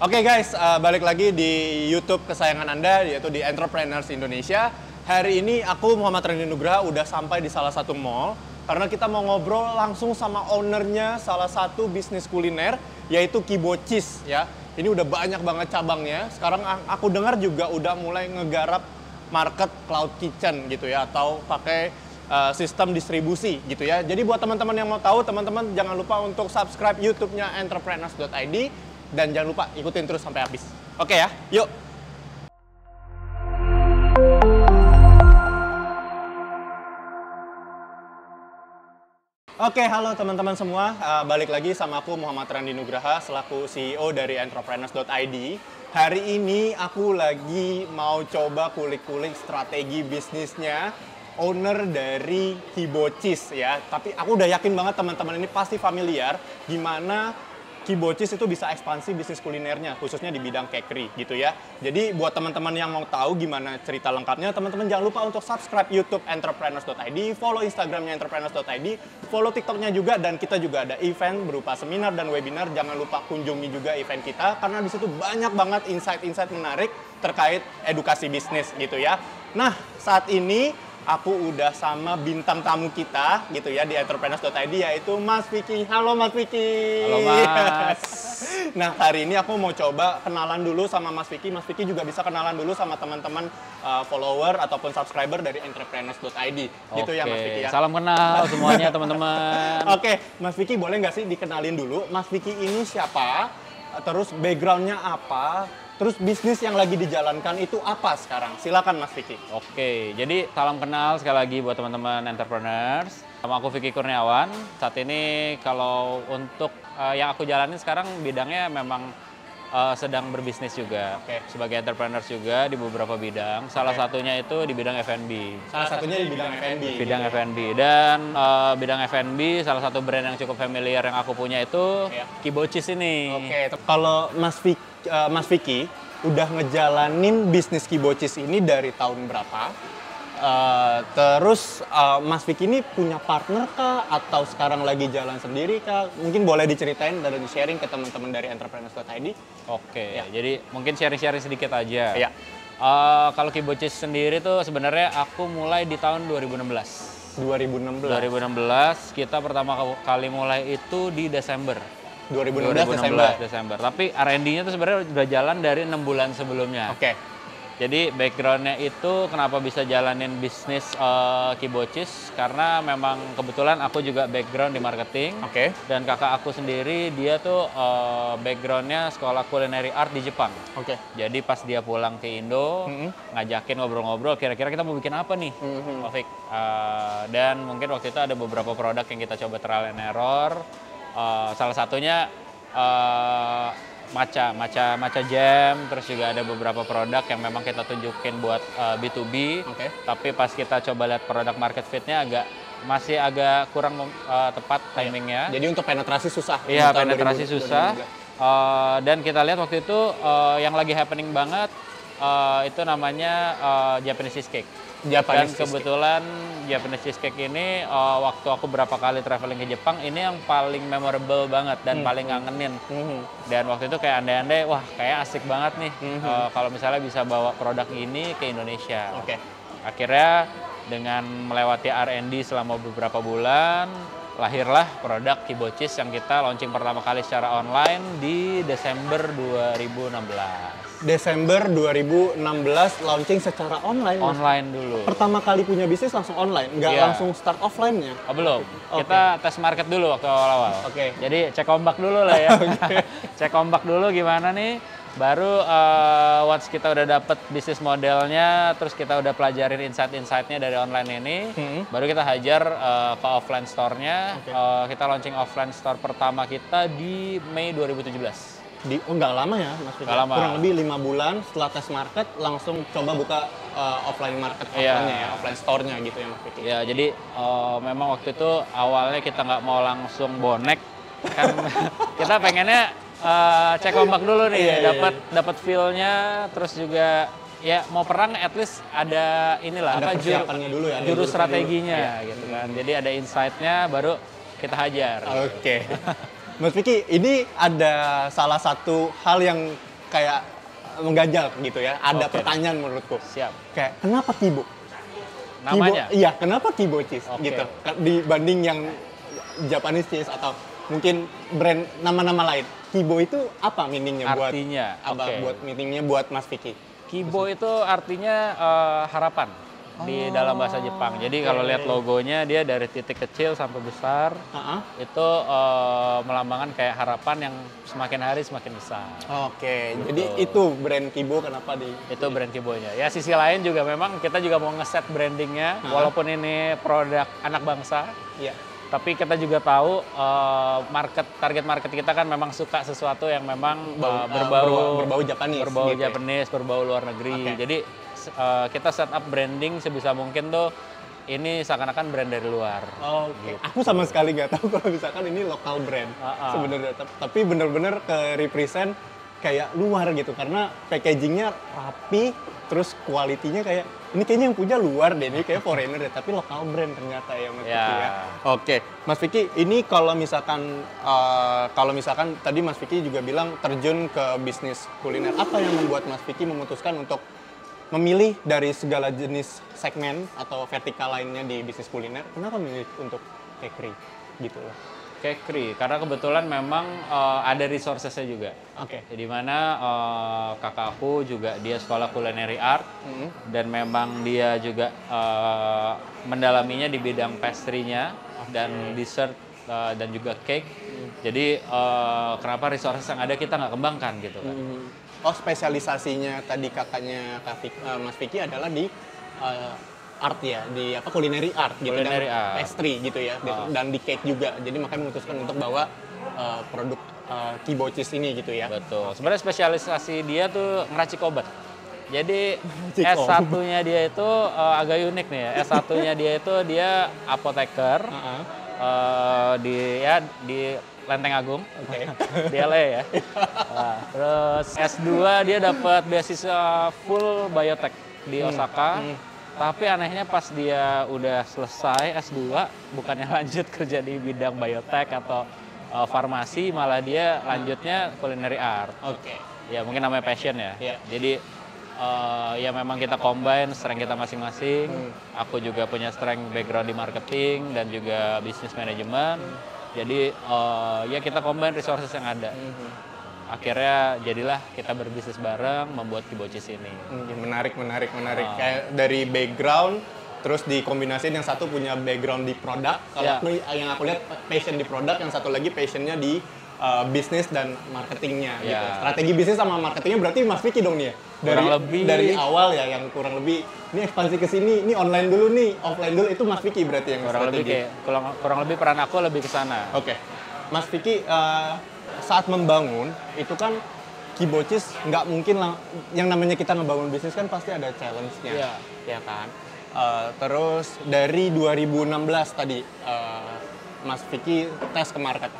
Oke guys, uh, balik lagi di YouTube kesayangan Anda yaitu di Entrepreneurs Indonesia. Hari ini aku Muhammad Rani Nugraha udah sampai di salah satu mall karena kita mau ngobrol langsung sama ownernya salah satu bisnis kuliner yaitu Kibocis ya. Ini udah banyak banget cabangnya. Sekarang aku dengar juga udah mulai ngegarap market cloud kitchen gitu ya atau pakai uh, sistem distribusi gitu ya. Jadi buat teman-teman yang mau tahu, teman-teman jangan lupa untuk subscribe YouTube-nya entrepreneurs.id dan jangan lupa ikutin terus sampai habis. Oke ya, yuk. Oke, halo teman-teman semua. Uh, balik lagi sama aku Muhammad Randi Nugraha selaku CEO dari entrepreneurs.id. Hari ini aku lagi mau coba kulik-kulik strategi bisnisnya owner dari Kibocis ya. Tapi aku udah yakin banget teman-teman ini pasti familiar gimana Kibocis itu bisa ekspansi bisnis kulinernya, khususnya di bidang cakery gitu ya. Jadi buat teman-teman yang mau tahu gimana cerita lengkapnya, teman-teman jangan lupa untuk subscribe YouTube entrepreneurs.id, follow Instagramnya entrepreneurs.id, follow TikToknya juga, dan kita juga ada event berupa seminar dan webinar. Jangan lupa kunjungi juga event kita, karena di situ banyak banget insight-insight menarik terkait edukasi bisnis gitu ya. Nah, saat ini aku udah sama bintang tamu kita gitu ya di entrepreneurs.id yaitu Mas Vicky. Halo Mas Vicky. Halo Mas. nah hari ini aku mau coba kenalan dulu sama Mas Vicky. Mas Vicky juga bisa kenalan dulu sama teman-teman uh, follower ataupun subscriber dari entrepreneurs.id. Gitu ya Mas Vicky ya. Salam kenal semuanya teman-teman. Oke, Mas Vicky boleh nggak sih dikenalin dulu Mas Vicky ini siapa? Terus backgroundnya apa? Terus bisnis yang lagi dijalankan itu apa sekarang? Silakan Mas Vicky. Oke, jadi salam kenal sekali lagi buat teman-teman entrepreneurs. Sama aku Vicky Kurniawan. Saat ini kalau untuk uh, yang aku jalanin sekarang bidangnya memang uh, sedang berbisnis juga okay. sebagai entrepreneur juga di beberapa bidang. Salah okay. satunya itu di bidang F&B. Salah satunya di bidang F&B. Bidang gitu. F&B dan uh, bidang F&B salah satu brand yang cukup familiar yang aku punya itu yeah. Kibocis ini. Oke. Okay. Kalau Mas Vicky uh, Mas Vicky udah ngejalanin bisnis Kibocis ini dari tahun berapa? Uh, terus uh, Mas Vicky ini punya partner kah atau sekarang lagi jalan sendiri kah? Mungkin boleh diceritain dan di sharing ke teman-teman dari entrepreneurs.id. Oke, ya. jadi mungkin sharing-sharing sedikit aja. Ya. Uh, kalau Kibocis sendiri tuh sebenarnya aku mulai di tahun 2016. 2016. 2016 kita pertama kali mulai itu di Desember. 2016, 2016 Desember. Desember. Tapi R&D-nya tuh sebenarnya udah jalan dari enam bulan sebelumnya. Oke. Okay. Jadi backgroundnya itu kenapa bisa jalanin bisnis uh, Kibocis karena memang kebetulan aku juga background di marketing. Oke. Okay. Dan kakak aku sendiri dia tuh uh, backgroundnya sekolah culinary art di Jepang. Oke. Okay. Jadi pas dia pulang ke Indo mm -hmm. ngajakin ngobrol-ngobrol kira-kira kita mau bikin apa nih, mm -hmm. Uh, dan mungkin waktu itu ada beberapa produk yang kita coba trial and error Uh, salah satunya uh, maca, maca, maca jam, terus juga ada beberapa produk yang memang kita tunjukin buat uh, B2B. Okay. Tapi pas kita coba lihat produk market fitnya agak masih agak kurang uh, tepat iya. timingnya. Jadi untuk penetrasi susah. Iya, penetrasi 2020, susah. Uh, dan kita lihat waktu itu uh, yang lagi happening banget uh, itu namanya uh, Japanese cheesecake. Japanese Dan kebetulan cheesecake. Japanese cheesecake ini uh, waktu aku berapa kali traveling ke Jepang ini yang paling memorable banget dan hmm. paling ngangenin. Hmm. Dan waktu itu kayak andai-andai, wah kayak asik banget nih hmm. uh, kalau misalnya bisa bawa produk ini ke Indonesia. Oke. Okay. Akhirnya dengan melewati R&D selama beberapa bulan, lahirlah produk Kibocis yang kita launching pertama kali secara online di Desember 2016. Desember 2016 launching secara online. Online mas. dulu. Pertama kali punya bisnis langsung online, nggak yeah. langsung start offline-nya? Oh, belum. Okay. Kita tes market dulu waktu awal-awal. Oke. Okay. Jadi cek ombak dulu lah ya. okay. cek ombak dulu gimana nih. Baru uh, once kita udah dapet bisnis modelnya, terus kita udah pelajarin insight-insightnya dari online ini, hmm. baru kita hajar uh, ke offline store-nya. Okay. Uh, kita launching offline store pertama kita di Mei 2017 di oh nggak lama ya mas Gak lama. kurang lebih lima bulan setelah tes market langsung coba buka uh, offline market yeah. offline ya offline store-nya gitu ya mas Vicky. Ya jadi uh, memang waktu itu awalnya kita nggak mau langsung bonek kan kita pengennya uh, cek ombak dulu nih yeah, iya, dapat yeah, dapat feel-nya terus juga ya mau perang at least ada inilah ada apa juru, dulu ya, juru strateginya dulu. gitu kan. Jadi ada insight-nya baru kita hajar. Oke. Okay. Mas Vicky, ini ada salah satu hal yang kayak mengganjal gitu ya. Ada Oke. pertanyaan menurutku. Siap. Kayak kenapa Kibo? Namanya? Kibo, iya, kenapa Kibo cheese Oke. gitu? Dibanding yang Japanese cheese atau mungkin brand nama-nama lain. Kibo itu apa meaningnya buat Artinya, apa oke. buat meaningnya buat Mas Vicky? Kibo itu artinya eh, harapan di dalam bahasa Jepang. Jadi kalau lihat logonya dia dari titik kecil sampai besar Heeh. itu eh, melambangkan kayak harapan yang semakin hari semakin besar. Oke, jadi itu brand Kibo kenapa di Itu brand Kibonya. Ya sisi lain juga memang kita juga mau ngeset brandingnya walaupun ini produk anak bangsa. Iya. Tapi kita juga tahu eh, market target market kita kan memang suka sesuatu yang memang Bau- eh, berbau berbau- berbau Japanese berbau gitu ya? Japanese, berbau luar negeri. Oke. Jadi eh, kita set up branding sebisa mungkin tuh ini seakan-akan brand dari luar. Oke. Aku sama sekali nggak tahu kalau misalkan ini lokal brand Ah, ah. sebenarnya, Tap- tapi bener-bener ke represent kayak luar gitu karena packagingnya rapi, terus kualitinya kayak ini kayaknya yang punya luar deh, ini kayak foreigner deh, tapi lokal brand ternyata ya Mas Ya. Vicky ya. Oke, Mas Vicky, ini kalau misalkan eh, kalau misalkan tadi Mas Vicky juga bilang terjun ke bisnis kuliner, apa yang membuat Mas Vicky memutuskan untuk memilih dari segala jenis segmen atau vertikal lainnya di bisnis kuliner, kenapa memilih untuk bakery gitu loh? Kekri, karena kebetulan memang eh, ada resourcesnya juga. Oke. Di mana eh, kakak aku juga dia sekolah culinary art Mhm. dan memang dia juga eh, mendalaminya di bidang pastry-nya dan dessert eh, dan juga cake. Jadi eh, kenapa resources yang ada kita nggak kembangkan gitu kan? Oh spesialisasinya tadi kakaknya Kak eh, Mas Vicky adalah di eh, art ya, di apa culinary art gitu Culinary dan art. pastry gitu ya, gitu. dan di cake juga. Jadi makanya memutuskan untuk bawa eh, produk uh, Kibo Cheese ini gitu ya. Betul. Sebenarnya spesialisasi dia tuh ngeracik obat. Jadi Ngeracik S1-nya dia itu eh, agak unik nih ya. S1-nya dia itu dia apoteker Heeh. eh, di ya di Lenteng Agung. Oke. di LA ya. Nah, terus S2 dia dapat beasiswa full biotek di Osaka. Tapi anehnya pas dia udah selesai S2, bukannya lanjut kerja di bidang biotek atau eh, farmasi, malah dia lanjutnya culinary art. Oke. Ya mungkin namanya passion ya. Iya. Jadi eh, ya memang kita combine strength kita masing-masing. Hmm. Aku juga punya strength background di marketing dan juga bisnis manajemen. Jadi eh, ya kita combine resources yang ada. Hmm. Akhirnya jadilah kita berbisnis bareng membuat Kibocis ini. Hmm, Menarik, menarik, menarik. Ah. Kayak dari background, terus dikombinasiin yang satu punya background di produk. Kalau aku yang aku lihat passion di produk, yang satu lagi passionnya di uh, bisnis dan marketingnya. Gitu. Ya. Strategi bisnis sama marketingnya berarti Mas Vicky dong nih ya. Dari, Kurang lebih- dari awal ya, yang kurang lebih ini ekspansi ke sini, ini online dulu nih, offline dulu itu Mas Vicky berarti yang Kurang lebih strategi. kayak kurang, kurang lebih peran aku lebih ke sana. Oke, Mas Vicky uh, saat membangun itu kan Kibocis nggak mungkin lah, yang namanya kita ngebangun bisnis kan pasti ada challenge-nya, Iya. ya kan. Uh, terus dari 2016 tadi uh, Mas Vicky tes ke market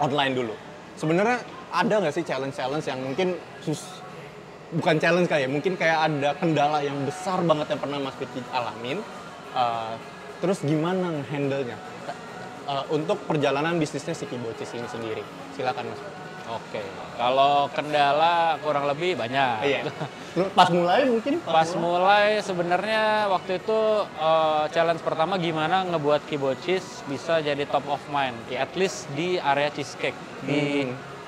online dulu. Sebenarnya ada nggak sih challenge-challenge yang mungkin sus bukan challenge kayak mungkin kayak ada kendala yang besar banget yang pernah Mas Vicky alamin. Uh, terus gimana handle-nya Uh, untuk perjalanan bisnisnya si Kibocis ini sendiri? Silakan Mas. Oke. Kalau kendala kurang lebih banyak. Iya. Pas mulai mungkin Pas mulai sebenarnya waktu itu eh, challenge pertama gimana ngebuat Kibocis bisa jadi top of mind, at least di area cheesecake di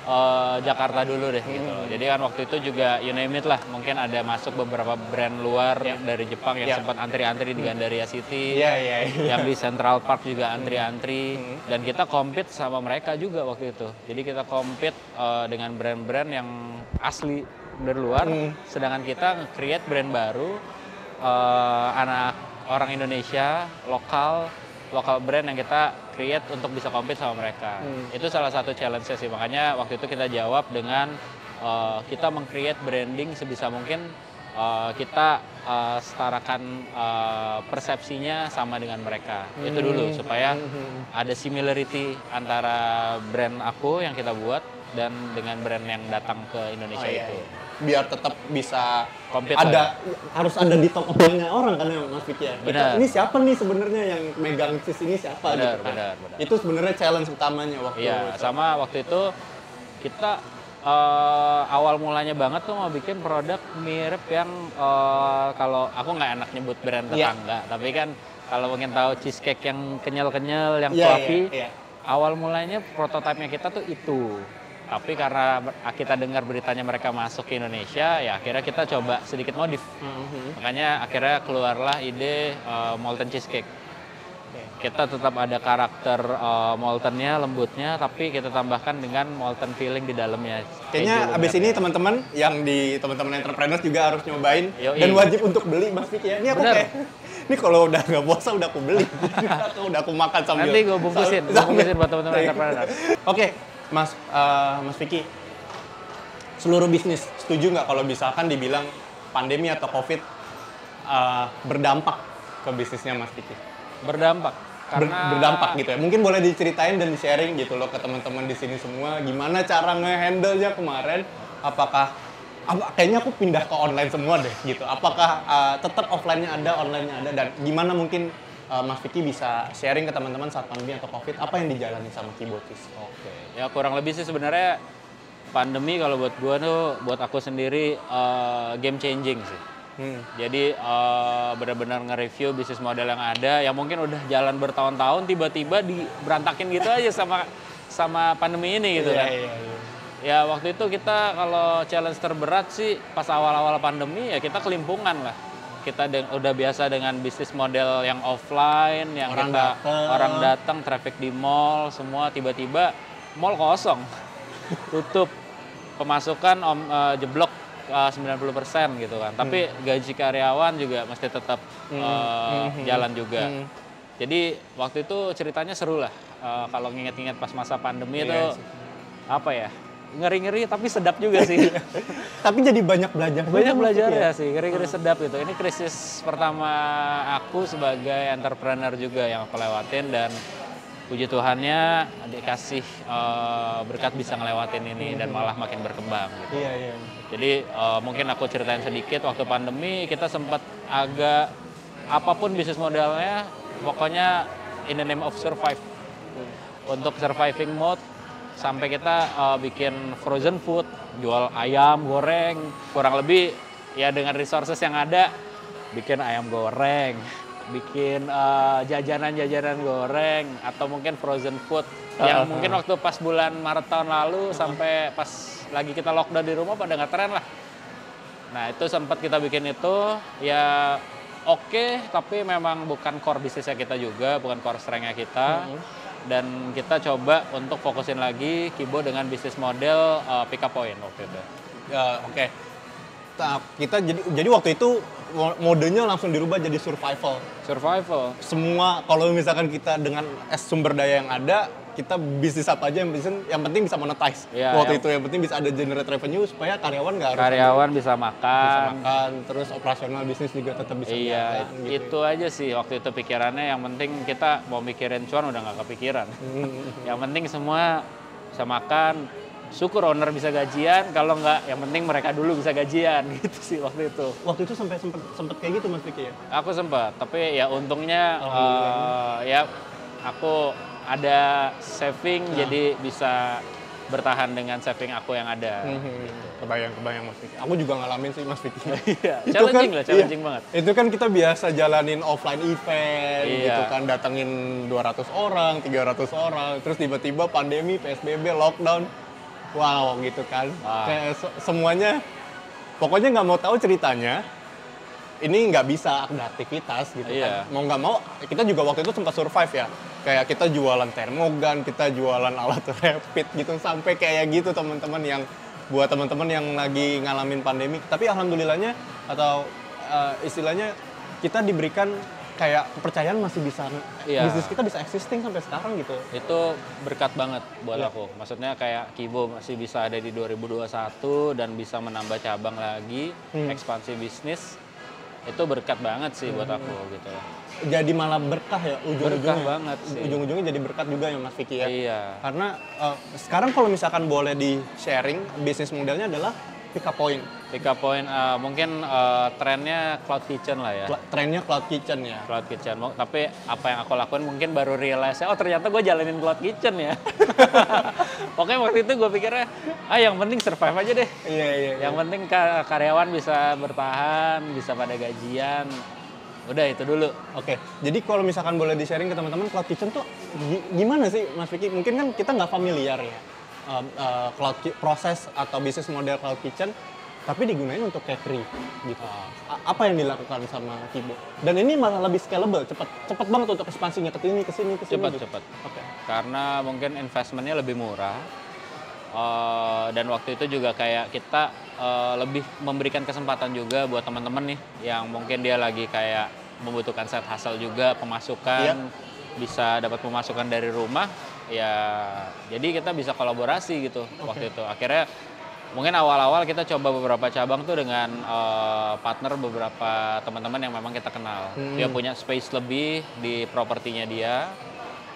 eh, Jakarta dulu deh gitu. Jadi kan waktu itu juga you name it lah, mungkin ada masuk beberapa brand luar dari Jepang yang Iya. sempat antri-antri di Gandaria City. Iya iya. iya. yang di Central Park juga antri-antri dan kita compete sama mereka juga waktu itu jadi kita compete eh, dengan brand-brand yang asli dari luar sedangkan kita create brand baru eh, anak orang Indonesia lokal lokal brand yang kita create untuk bisa compete sama mereka. Itu salah satu challenge sih. Makanya waktu itu kita jawab dengan eh, kita meng-create branding sebisa mungkin eh, kita eh, setarakan eh, persepsinya sama dengan mereka. Itu dulu supaya ada similarity antara brand aku yang kita buat dan dengan brand yang datang ke Oh, Indonesia iya, itu. iya. Biar tetap bisa Compete ada harus ada di top of mind-nya orang kan ya Mas Vicky ya. Benar. Ini siapa nih sebenarnya yang megang cheese ini siapa Benar, gitu kan. benar, benar. Itu sebenarnya challenge utamanya waktu Iya, sama waktu itu kita eh, awal mulanya banget tuh mau bikin produk mirip yang eh, kalau aku nggak enak nyebut brand Iya. tetangga, tapi kan kalau mungkin tahu cheesecake yang kenyal-kenyal, yang Iya, fluffy, iya, iya. awal mulanya prototipenya kita tuh itu. Tapi karena kita dengar beritanya mereka masuk ke Indonesia, ya akhirnya kita coba sedikit modif. Makanya akhirnya keluarlah ide eh, molten cheesecake. Kita tetap ada karakter eh, moltennya, lembutnya, tapi kita tambahkan dengan molten filling di dalamnya. Kayaknya abis ini benernya. teman-teman yang di teman-teman entrepreneurs juga harus nyobain Yoi. dan wajib untuk beli Mas Vicky ya. Ini aku Bener. kayak ini kalau udah nggak puasa udah aku beli. Udah aku makan sambil. Nanti gue bungkusin, sambil- gue bungkusin buat teman-teman Iya. entrepreneur. Oke, Mas eh, Mas Vicky. Seluruh bisnis setuju nggak kalau misalkan dibilang pandemi atau Covid eh, berdampak ke bisnisnya Mas Vicky? Berdampak. Ber- Karena berdampak gitu ya. Mungkin boleh diceritain dan di-sharing gitu loh ke teman-teman di sini semua gimana cara nge-handle-nya kemarin. Apakah apa, kayaknya aku pindah ke online semua deh gitu. Apakah uh, tetap offline-nya ada, online-nya ada dan gimana mungkin uh, Mas Vicky bisa sharing ke teman-teman saat pandemi atau Covid apa yang dijalani sama Kibotis? Oke, ya kurang lebih sih sebenarnya pandemi kalau buat gua tuh buat aku sendiri eh, game changing sih. Hmm. Jadi eh, benar-benar nge-review bisnis model yang ada yang mungkin udah jalan bertahun-tahun tiba-tiba di berantakin gitu aja sama sama pandemi ini gitu Iya, kan. iya, iya. Ya waktu itu kita kalau challenge terberat sih pas awal-awal pandemi ya kita kelimpungan lah. Kita de- udah biasa dengan bisnis model yang offline, yang Orang kita dateng. orang datang, traffic di mall, semua tiba-tiba mall kosong, tutup, pemasukan om eh, jeblok eh, 90% gitu kan. Tapi gaji karyawan juga mesti tetap eh, jalan juga. Hmm. Jadi waktu itu ceritanya seru lah. Eh, kalau nginget-nginget pas masa pandemi Iya itu sih. apa ya? Ngeri-ngeri tapi sedap juga sih. Tapi jadi banyak belajar. Banyak belajar Vicky ya sih, ngeri-ngeri sedap gitu. Ini krisis pertama aku sebagai entrepreneur juga yang aku lewatin dan puji Tuhannya dikasih eh, berkat bisa ngelewatin ini dan malah makin berkembang gitu. Iya, iya. Jadi eh, mungkin aku ceritain sedikit waktu pandemi kita sempat agak apa pun bisnis modelnya pokoknya in the name of survive. Untuk surviving mode sampai kita eh, bikin frozen food, jual ayam goreng, kurang lebih ya dengan resources yang ada bikin ayam goreng, bikin eh, jajanan-jajanan goreng atau mungkin frozen food. Yang mungkin waktu pas bulan Maret tahun lalu sampai pas lagi kita lockdown di rumah pada nggak tren lah. Nah itu sempat kita bikin itu ya oke tapi memang bukan core bisnisnya kita juga, bukan core strength-nya kita. Dan kita coba untuk fokusin lagi Kibo dengan bisnis model uh, pick up point waktu itu. Ya, oke. Nah, kita jadi jadi waktu itu mo- modenya langsung dirubah jadi survival. Survival. Semua kalau misalkan kita dengan sumber daya yang ada, kita bisnis apa aja yang penting yang penting bisa monetize. Iya, waktu yang- itu yang penting bisa ada generate revenue supaya karyawan nggak harus Karyawan bisa bisa makan. makan, terus operasional bisnis juga tetap bisa Iya, gitu. itu aja sih waktu itu pikirannya. Yang penting kita mau mikirin cuan udah nggak kepikiran. yang penting semua bisa makan. Syukur owner bisa gajian. Kalau nggak, yang penting mereka dulu bisa gajian gitu sih waktu itu. Waktu itu sampai sempet sempet kayak gitu Mas Vicky ya. Aku sempat, tapi ya untungnya Alhamdulillah. eh, ya aku ada saving jadi bisa bertahan dengan saving aku yang ada. Kebayang kebayang Mas Vicky. Aku juga ngalamin sih Mas Vicky. Iya, Itu challenging kan- lah, challenging iya. banget. Itu kan kita biasa jalanin offline event Iya. gitu kan, datengin 200 orang, 300 orang, terus tiba-tiba pandemi, PSBB, lockdown. Wow, gitu kan. Wah. Kayak se- semuanya pokoknya nggak mau tahu ceritanya. Ini nggak bisa ada aktivitas gitu Iya. kan. Mau nggak mau, kita juga waktu itu sempat survive ya. Kayak kita jualan termogan, kita jualan alat rapid gitu sampai kayak gitu teman-teman yang buat teman-teman yang lagi ngalamin pandemi. Tapi alhamdulillahnya atau eh, istilahnya kita diberikan kayak kepercayaan masih bisa Iya. bisnis kita bisa existing sampai sekarang gitu. Itu berkat banget buat Iya. aku. Maksudnya kayak Kibo masih bisa ada di 2021 dan bisa menambah cabang lagi, Hmm. ekspansi bisnis. Itu berkat banget sih buat aku gitu. Jadi malah berkah ya ujung-ujungnya. Berkah banget sih. Ujung-ujungnya jadi berkat juga ya Mas Vicky ya. Iya. Karena eh, sekarang kalau misalkan boleh di sharing bisnis modelnya adalah pick up point? Pick up point uh, mungkin uh, trennya cloud kitchen lah ya. Trennya cloud kitchen ya. Cloud kitchen. Tapi apa yang aku lakuin mungkin baru realize oh ternyata gue jalanin cloud kitchen ya. Pokoknya waktu itu gue pikirnya, ah yang penting survive aja deh. Iya iya. iya. Yang penting ka- karyawan bisa bertahan, bisa pada gajian. Udah itu dulu. Oke, jadi kalau misalkan boleh di-sharing ke teman-teman, cloud kitchen tuh gi- gimana sih Mas Vicky? Mungkin kan kita nggak familiar ya um, uh, cloud proses atau bisnis model cloud kitchen, tapi digunain untuk catering gitu. A- apa yang dilakukan sama Kibo? Dan ini malah lebih scalable, cepat cepat banget untuk ekspansinya ke sini, ke sini, ke sini. Cepat gitu. cepat. Oke. Karena mungkin investmentnya lebih murah. Eh, dan waktu itu juga kayak kita eh, lebih memberikan kesempatan juga buat teman-teman nih yang mungkin dia lagi kayak membutuhkan set hustle juga pemasukan Iya. bisa dapat pemasukan dari rumah ya jadi kita bisa kolaborasi gitu waktu itu. Akhirnya mungkin awal-awal kita coba beberapa cabang tuh dengan eh, partner beberapa teman-teman yang memang kita kenal. Dia punya space lebih di propertinya dia.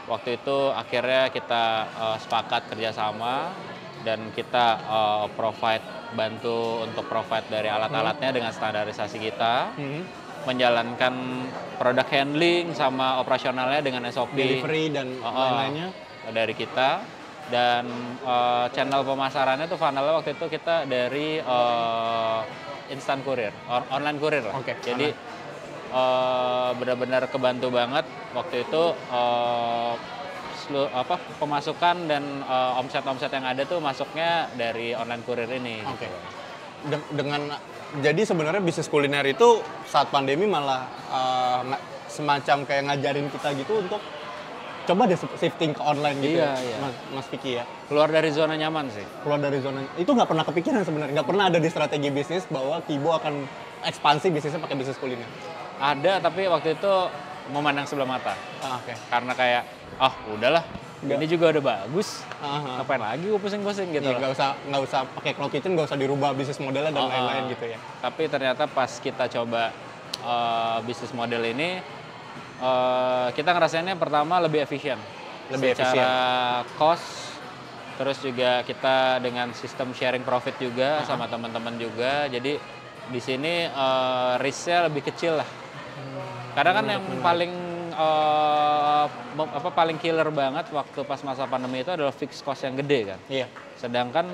Waktu itu akhirnya kita eh, sepakat kerjasama dan kita eh, provide bantu untuk provide dari alat-alatnya dengan standarisasi kita. Mhm. Menjalankan produk handling sama operasionalnya dengan SOP Delivery dan oh. lain-lainnya. dari kita dan eh, channel pemasarannya tuh funnelnya waktu itu kita dari eh, instant courier on- online courier lah Oke, jadi eh, benar-benar kebantu banget waktu itu selu- apa pemasukan dan eh, omset-omset yang ada tuh masuknya dari online courier ini Oke. gitu. De- dengan jadi sebenarnya bisnis kuliner itu saat pandemi malah uh, semacam kayak ngajarin kita gitu untuk coba deh shifting ke online gitu Iya, ya, iya. Mas, Mas Vicky ya. keluar dari zona nyaman sih Keluar dari zona itu nggak pernah kepikiran sebenarnya, nggak pernah ada di strategi bisnis bahwa Kibo akan ekspansi bisnisnya pakai bisnis kuliner. ada tapi waktu itu memandang sebelah mata Ah, Oke. karena kayak ah udahlah Nggak. ini juga udah bagus Aha. ngapain lagi gue pusing-pusing gitu Iya, nggak usah nggak usah pakai cloud kitchen, nggak usah dirubah bisnis modelnya dan Oh, lain-lain gitu ya. Tapi ternyata pas kita coba eh, bisnis model ini, eh, kita ngerasainnya pertama lebih efisien. Lebih Secara cost, terus juga kita dengan sistem sharing profit juga sama teman-teman juga. Jadi di sini eh, risknya lebih kecil lah. Karena kan yang paling eh, mem- apa paling killer banget waktu pas masa pandemi itu adalah fixed cost yang gede kan. Iya. Sedangkan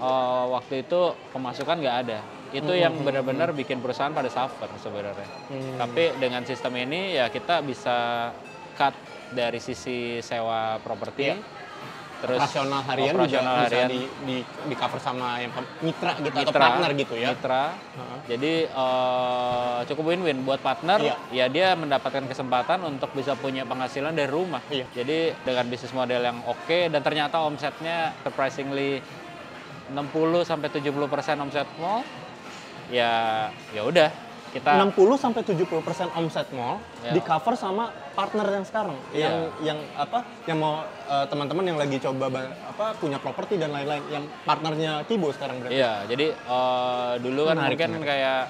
eh, waktu itu pemasukan nggak ada. Itu yang benar-benar bikin perusahaan pada suffer sebenarnya. Tapi dengan sistem ini ya kita bisa cut dari sisi sewa properti. Iya. Terus Operasional harian operasional juga harian bisa di, di, di cover sama yang mitra gitu atau mitra, partner gitu ya. Mitra. Heeh. Jadi eh, cukup win-win buat partner. Iya. Ya dia mendapatkan kesempatan untuk bisa punya penghasilan dari rumah. Iya. Jadi dengan bisnis model yang oke dan ternyata omsetnya surprisingly 60 sampai 70 persen omset mall. Ya ya udah kita 60 sampai 70 persen omset mall Ya. di cover sama partner yang sekarang Iya. yang yang apa yang mau eh, teman-teman yang lagi coba ba- apa punya properti dan lain-lain yang partnernya Kibo sekarang berarti Iya, jadi eh, dulu kan Menarik, mungkin menarik. kayak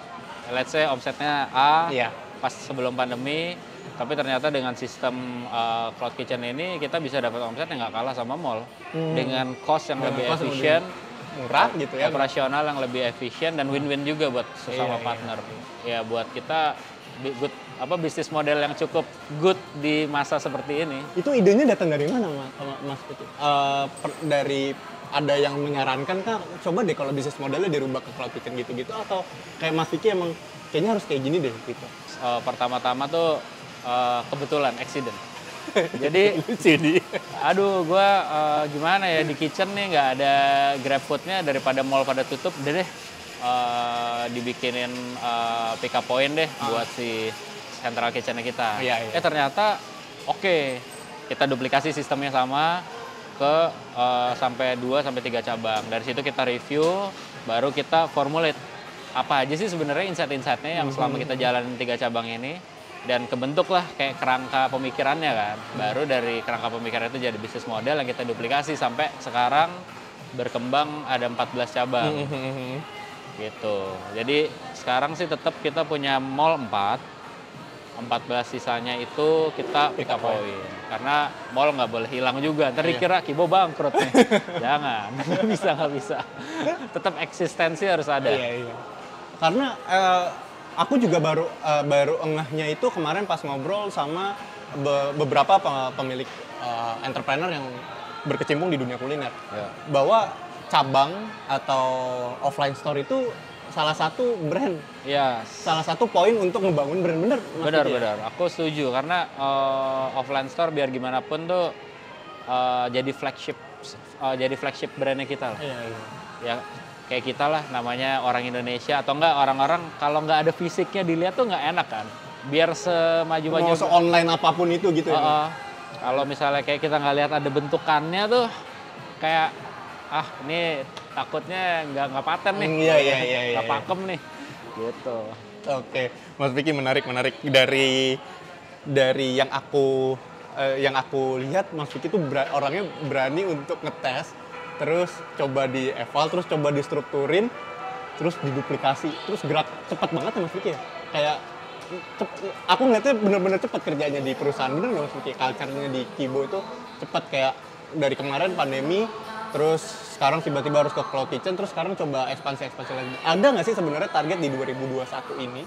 let's say omsetnya A Iya. pas sebelum pandemi, tapi ternyata dengan sistem eh, cloud kitchen ini kita bisa dapat omset yang nggak kalah sama mall dengan cost yang Dengan lebih efisien, murah gitu ya operasional yang lebih efisien dan win-win juga buat Iya, sesama iya. partner. Ya buat kita good apa bisnis model yang cukup good di masa seperti ini. itu idenya datang dari mana Mas? Eh, per- dari ada yang menyarankan kah coba deh kalau bisnis modelnya dirubah ke cloud kitchen gitu-gitu atau kayak Mas Vicky emang kayaknya harus kayak gini deh gitu Eh, pertama-tama tuh eh, kebetulan accident. Jadi sini Aduh, gua eh, gimana ya di kitchen nih nggak ada grab foodnya daripada mall pada tutup, udah deh eh, dibikinin eh, pick up point deh buat si central kitchennya kita. Iya, iya. Eh ternyata oke, kita duplikasi sistemnya sama ke eh, sampai 2 sampai tiga cabang. Dari situ kita review, baru kita formulate apa aja sih sebenarnya insight-insightnya yang selama kita jalanin tiga cabang ini dan kebentuklah kayak kerangka pemikirannya kan baru dari kerangka pemikiran itu jadi bisnis model yang kita duplikasi sampai sekarang berkembang ada 14 cabang gitu jadi sekarang sih tetap kita punya mall 4 14 sisanya itu kita pick up point. Karena mall nggak boleh hilang juga. Ntar dikira Kibo bangkrut nih. Jangan, nggak bisa nggak bisa. Tetap eksistensi harus ada. Iya, iya. Karena eh, aku juga baru eh, baru engahnya itu kemarin pas ngobrol sama be- beberapa pe- pemilik eh, entrepreneur yang berkecimpung di dunia kuliner. Ya. Bahwa cabang atau offline store itu salah satu brand, Iya, salah satu poin untuk ngebangun brand bener. Benar ya? benar. Aku setuju karena eh, offline store biar gimana pun tuh eh, jadi flagship eh, jadi flagship brandnya kita lah. Iya, iya. ya kayak kita lah namanya orang Indonesia. Atau enggak orang-orang kalau nggak ada fisiknya dilihat tuh nggak enak kan? Biar semaju-maju. Mau se-online apa pun itu gitu ya. Heeh. kalau misalnya kayak kita nggak lihat ada bentukannya tuh kayak ah ini takutnya nggak nggak paten nih. Hmm, iya, iya, iya, iya, nggak iya. pakem nih. Gitu. Oke, Mas Vicky menarik menarik. Dari dari yang aku eh, yang aku lihat Mas Vicky tuh bera- orangnya berani untuk ngetes, terus coba di eval, terus coba distrukturin, terus diduplikasi, terus gerak cepat banget ya Mas Vicky ya. Kayak cep- aku ngeliatnya bener-bener cepat kerjanya di perusahaan bener nggak Mas Vicky? Culture-nya di Kibo itu cepat kayak dari kemarin pandemi, terus sekarang tiba-tiba harus ke cloud kitchen, terus sekarang coba ekspansi-ekspansi lagi. Ada nggak sih sebenarnya target di 2021 ini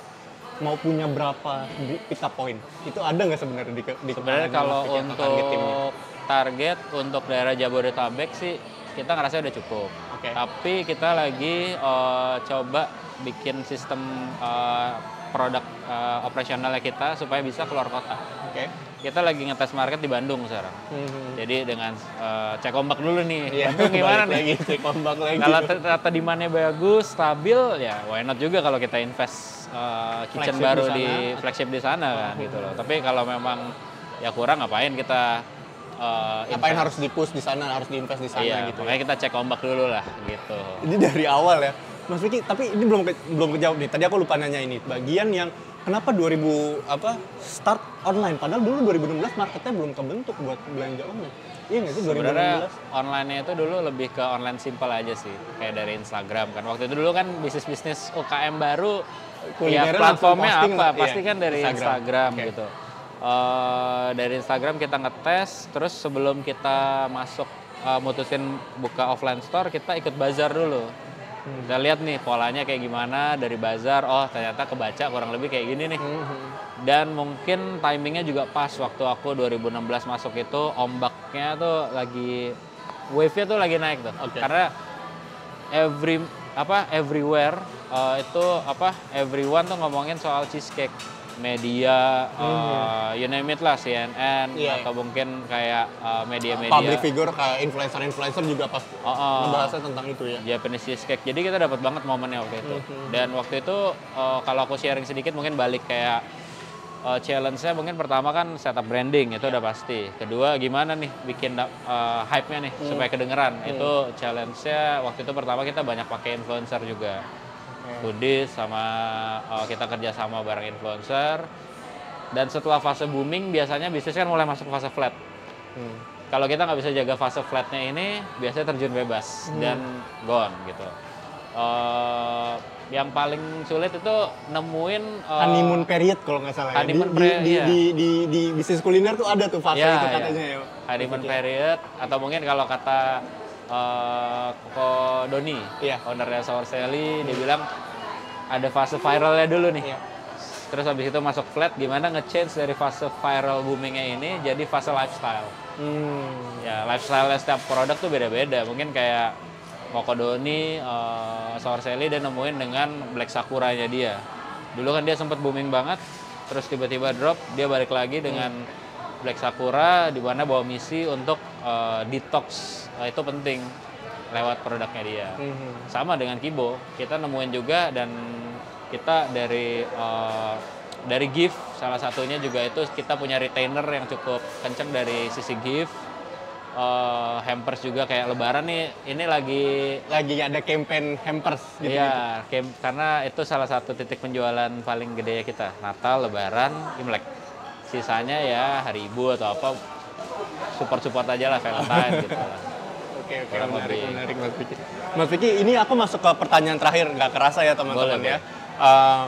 mau punya berapa up point? Itu ada nggak sebenarnya di, di sebenarnya kalau atau target timnya? untuk target untuk daerah Jabodetabek sih kita ngerasa udah cukup. Oke. tapi kita lagi eh, coba bikin sistem eh, produk eh, operasionalnya kita supaya bisa keluar kota. Oke. kita lagi ngetes market di Bandung sekarang. Mhm. jadi dengan eh, cek ombak dulu nih. Iya, Bandung gimana nih? Lagi, cek ombak lagi. kalau ternyata demandnya bagus stabil ya why not juga kalau kita invest uh, kitchen Flagship baru di di, flagship di sana kan gitu loh. Tapi kalau memang ya kurang ngapain kita uh, Ngapain harus di push di sana, harus diinvest di sana iya gitu. ya? makanya kita cek ombak dulu lah gitu Ini dari awal ya. Mas Vicky, tapi ini belum ke- belum kejawab nih. Tadi aku lupa nanya ini. Bagian yang kenapa 2000 apa start online padahal dulu 2016 marketnya belum kebentuk buat belanja online. Iya nggak sih 2016? sebenarnya online-nya itu dulu lebih ke online simple aja sih kayak dari Instagram kan waktu itu dulu kan bisnis bisnis UKM baru ya Kulinernya platformnya apa iya, pasti kan dari Instagram. Instagram, Oke. gitu Eh, dari Instagram kita ngetes terus sebelum kita masuk eh, mutusin buka offline store kita ikut bazar dulu Hmm. kita lihat nih polanya kayak gimana dari bazar oh ternyata kebaca kurang lebih kayak gini nih Mhm. dan mungkin timingnya juga pas waktu aku 2016 masuk itu ombaknya tuh lagi wave-nya tuh lagi naik tuh Oke. karena every apa everywhere uh, itu apa everyone tuh ngomongin soal cheesecake media uh, you name it lah CNN Iya, atau mungkin kayak uh, media-media Public figure kayak influencer-influencer juga pas Oh, oh. ngebahasnya tentang itu ya. Japanese cheesecake. Jadi kita dapat banget momennya waktu itu. Mhm. Dan waktu itu eh, kalau aku sharing sedikit mungkin balik kayak eh, challenge-nya mungkin pertama kan setup branding itu udah pasti. Kedua gimana nih bikin eh, hype-nya nih supaya kedengeran. Itu challenge-nya waktu itu pertama kita banyak pakai influencer juga. Hoodies sama eh, kita kerja sama bareng influencer. Dan setelah fase booming biasanya bisnis kan mulai masuk fase flat Hmm. kalau kita nggak bisa jaga fase flatnya ini biasanya terjun bebas dan gone gitu Eh, yang paling sulit itu nemuin eh, honeymoon period kalau nggak salah ya. di, period, di, iya. di, di, di bisnis kuliner tuh ada tuh fase Ya, itu ya. katanya ya. honeymoon period atau mungkin kalau kata eh, Ko Doni Iya. ownernya Sour Sally dia bilang ada fase viralnya dulu nih Iya. terus habis itu masuk flat gimana nge-change dari fase viral boomingnya ini jadi fase lifestyle Hmm. ya lifestyle setiap produk tuh beda-beda mungkin kayak Kokodoni, uh, Sour Sally dia nemuin dengan Black Sakura-nya dia dulu kan dia sempat booming banget terus tiba-tiba drop dia balik lagi dengan Black Sakura di mana bawa misi untuk uh, detox Uh, itu penting lewat produknya dia Mhm. sama dengan Kibo kita nemuin juga dan kita dari uh, dari gift salah satunya juga itu kita punya retainer yang cukup kenceng dari sisi gift Uh, hampers juga kayak lebaran nih ini lagi Lagi ada campaign hampers gitu. Iya, kem- karena itu salah satu titik penjualan paling gede ya kita. Natal, Lebaran, Imlek. Sisanya ya hari Ibu atau apa support-support aja lah Valentine gitu. lah. Oke oke menarik menarik Mas Vicky. Mas Vicky ini aku masuk ke pertanyaan terakhir nggak kerasa ya teman-teman ya. Eh,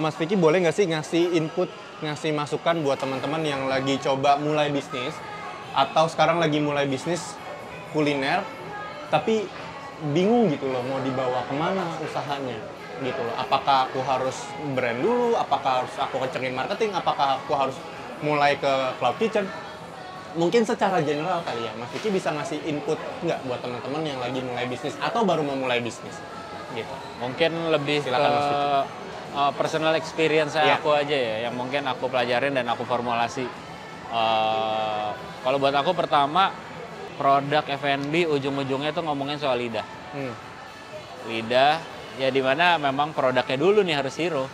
Mas Vicky boleh nggak sih ngasih input ngasih masukan buat teman-teman yang lagi coba mulai bisnis atau sekarang lagi mulai bisnis kuliner tapi bingung gitu loh mau dibawa ke mana usahanya gitu loh. Apakah aku harus brand dulu? Apakah harus aku kencengin marketing? Apakah aku harus mulai ke cloud kitchen? Mungkin secara general kali ya, Mas Vicky bisa ngasih input nggak buat teman-teman yang lagi mulai bisnis atau baru mau mulai bisnis? Gitu. Mungkin lebih Silakan, Mas ke Vicky. uh, personal experience saya Iya. aku aja ya, yang mungkin aku pelajarin dan aku formulasi. Uh, kalau buat aku pertama produk F&B ujung-ujungnya tuh ngomongin soal lidah. Hmm. Lidah ya di mana memang produknya dulu nih harus hero.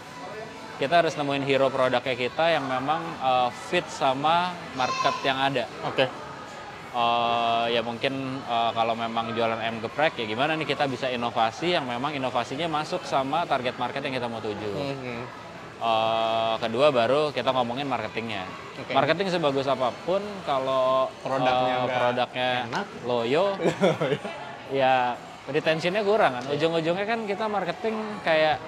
Kita harus nemuin hero produknya kita yang memang uh, fit sama market yang ada. Oke. Eh, ya mungkin eh, kalau memang jualan ayam geprek ya gimana nih kita bisa inovasi yang memang inovasinya masuk sama target market yang kita mau tuju. Mhm. Eh, kedua baru kita ngomongin marketingnya. Oke. Marketing sebagus apa pun kalau Produknya nggak produknya enak. loyo, ya retentionnya kurang kan. Ujung-ujungnya kan kita marketing kayak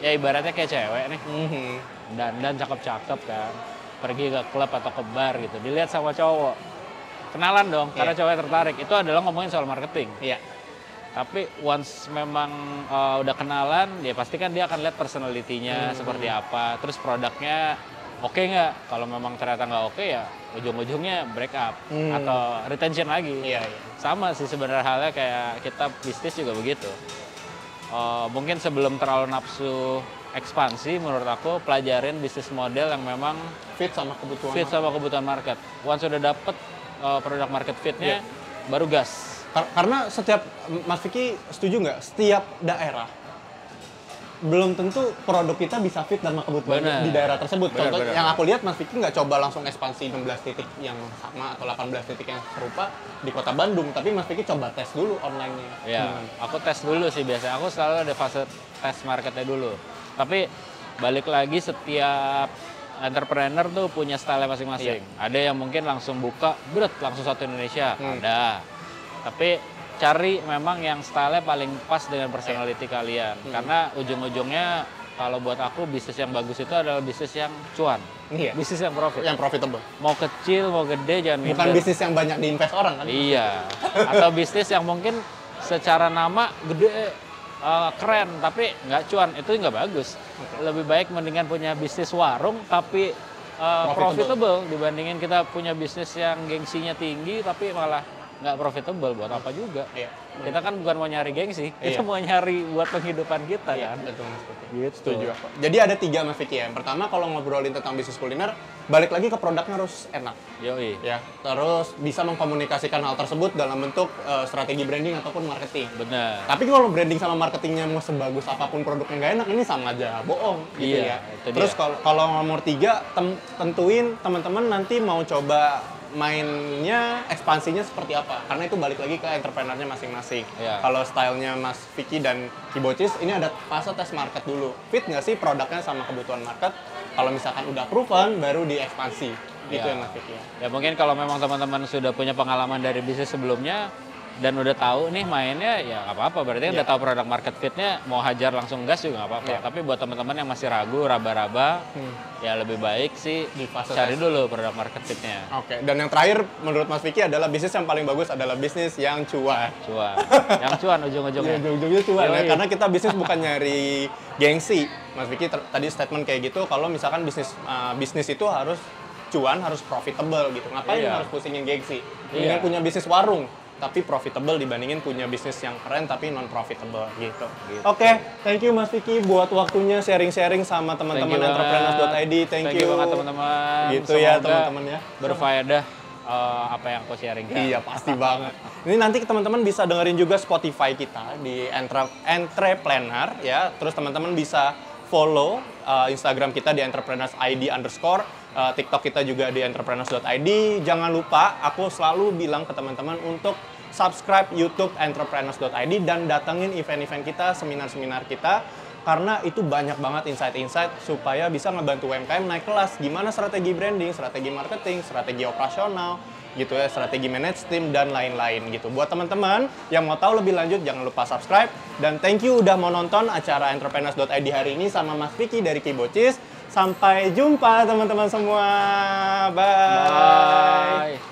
ya ibaratnya kayak cewek nih Mhm. dan dan cakep-cakep kan pergi ke klub atau ke bar gitu dilihat sama cowok kenalan dong karena Iya. cowok tertarik itu adalah ngomongin soal marketing Iya. tapi once memang uh, udah kenalan ya pasti kan dia akan lihat Hmm. personality-nya seperti apa terus produknya oke nggak kalau memang ternyata nggak oke ya ujung-ujungnya break up Hmm. atau retention lagi Iya, iya. sama sih sebenarnya halnya kayak kita bisnis juga begitu Eh, mungkin sebelum terlalu nafsu ekspansi menurut aku pelajarin bisnis model yang memang Fit sama kebutuhan. fit sama kebutuhan market once sudah dapet eh, produk market fitnya Iya. baru gas Kar- Karena setiap Mas Vicky setuju nggak? Setiap daerah belum tentu produk kita bisa fit sama kebutuhan Benar. di daerah tersebut. Benar, Contoh benar. yang aku lihat Mas Vicky nggak coba langsung ekspansi 16 titik yang sama atau 18 titik yang serupa di kota Bandung, tapi Mas Vicky coba tes dulu online-nya. Ya, Gimana? aku tes dulu sih biasanya. Aku selalu ada fase tes marketnya dulu. Tapi balik lagi setiap entrepreneur tuh punya style masing-masing. Ada yang mungkin langsung buka, berat langsung satu Indonesia. Hmm. Ada. Tapi cari memang yang style paling pas dengan personality kalian. Hmm. Karena ujung-ujungnya kalau buat aku bisnis yang bagus itu adalah bisnis yang cuan. Iya. Bisnis yang profit. Yang profitable. Mau kecil, mau gede jangan Bukan minder. bisnis yang banyak diinvest orang kan? Iya. Atau bisnis yang mungkin secara nama gede, eh, keren, tapi nggak cuan, itu nggak bagus. Lebih baik mendingan punya bisnis warung tapi eh, Profitable. profitable. dibandingin kita punya bisnis yang gengsinya tinggi tapi malah nggak profitable buat apa juga. Iya. Kita kan bukan mau nyari gengsi, kita Iya. mau nyari buat penghidupan kita Iya, kan. betul Mas. Gitu. Setuju aku. Jadi ada tiga Mas Vicky ya. Yang pertama kalau ngobrolin tentang bisnis kuliner, balik lagi ke produknya harus enak. Yoi. ya terus bisa mengkomunikasikan hal tersebut dalam bentuk eh, strategi branding ataupun marketing Bener. tapi kalau branding sama marketingnya mau sebagus apa pun produknya nggak enak ini sama aja bohong gitu Iya, ya terus kalau kalau nomor tiga tem- tentuin teman-teman nanti mau coba mainnya ekspansinya seperti apa karena itu balik lagi ke entrepreneurnya masing-masing Iya. kalau stylenya Mas Vicky dan Kibocis ini ada fase tes market dulu fit nggak sih produknya sama kebutuhan market kalau misalkan udah proven baru diekspansi gitu Iya. ya Mas Vicky. Ya mungkin kalau memang teman-teman sudah punya pengalaman dari bisnis sebelumnya dan udah tahu nih mainnya ya nggak apa-apa berarti Iya. udah tahu produk market fitnya mau hajar langsung gas juga nggak apa-apa Iya. tapi buat teman-teman yang masih ragu raba-raba Hmm. ya lebih baik sih Di fase cari tes. dulu produk market fitnya Oke, dan yang terakhir menurut Mas Vicky adalah bisnis yang paling bagus adalah bisnis yang cuan. cuan yang cuan Ya, ujung-ujungnya ujung-ujungnya cuan ya, karena kita bisnis bukan nyari gengsi. Mas Vicky tadi statement kayak gitu, kalau misalkan bisnis uh, bisnis itu harus cuan, harus profitable gitu. Ngapain Iya. harus pusingin gengsi? Mendingan punya bisnis warung, tapi profitable dibandingin punya bisnis yang keren tapi non profitable gitu. Gitu. Oke, thank you Mas Vicky buat waktunya sharing-sharing sama Thank teman-teman entrepreneurs.id. Thank, you banget teman-teman Gitu ya, Semoga teman-teman ya. berfaedah eh, apa yang aku sharing Iya pasti banget. Ini nanti teman-teman bisa dengerin juga Spotify kita di Entre Entrepreneur ya. Terus teman-teman bisa follow uh, Instagram kita di entrepreneurs ID underscore. Uh, TikTok kita juga di entrepreneurs.id. Jangan lupa, aku selalu bilang ke teman-teman untuk subscribe YouTube entrepreneurs.id dan datengin event-event kita, seminar-seminar kita karena itu banyak banget insight-insight supaya bisa ngebantu UMKM naik kelas gimana strategi branding, strategi marketing, strategi operasional, gitu ya, strategi manage tim dan lain-lain gitu. Buat teman-teman yang mau tahu lebih lanjut jangan lupa subscribe dan thank you udah mau nonton acara entrepreneurs.id hari ini sama Mas Vicky dari Kibocis. Sampai jumpa teman-teman semua. Bye. Bye.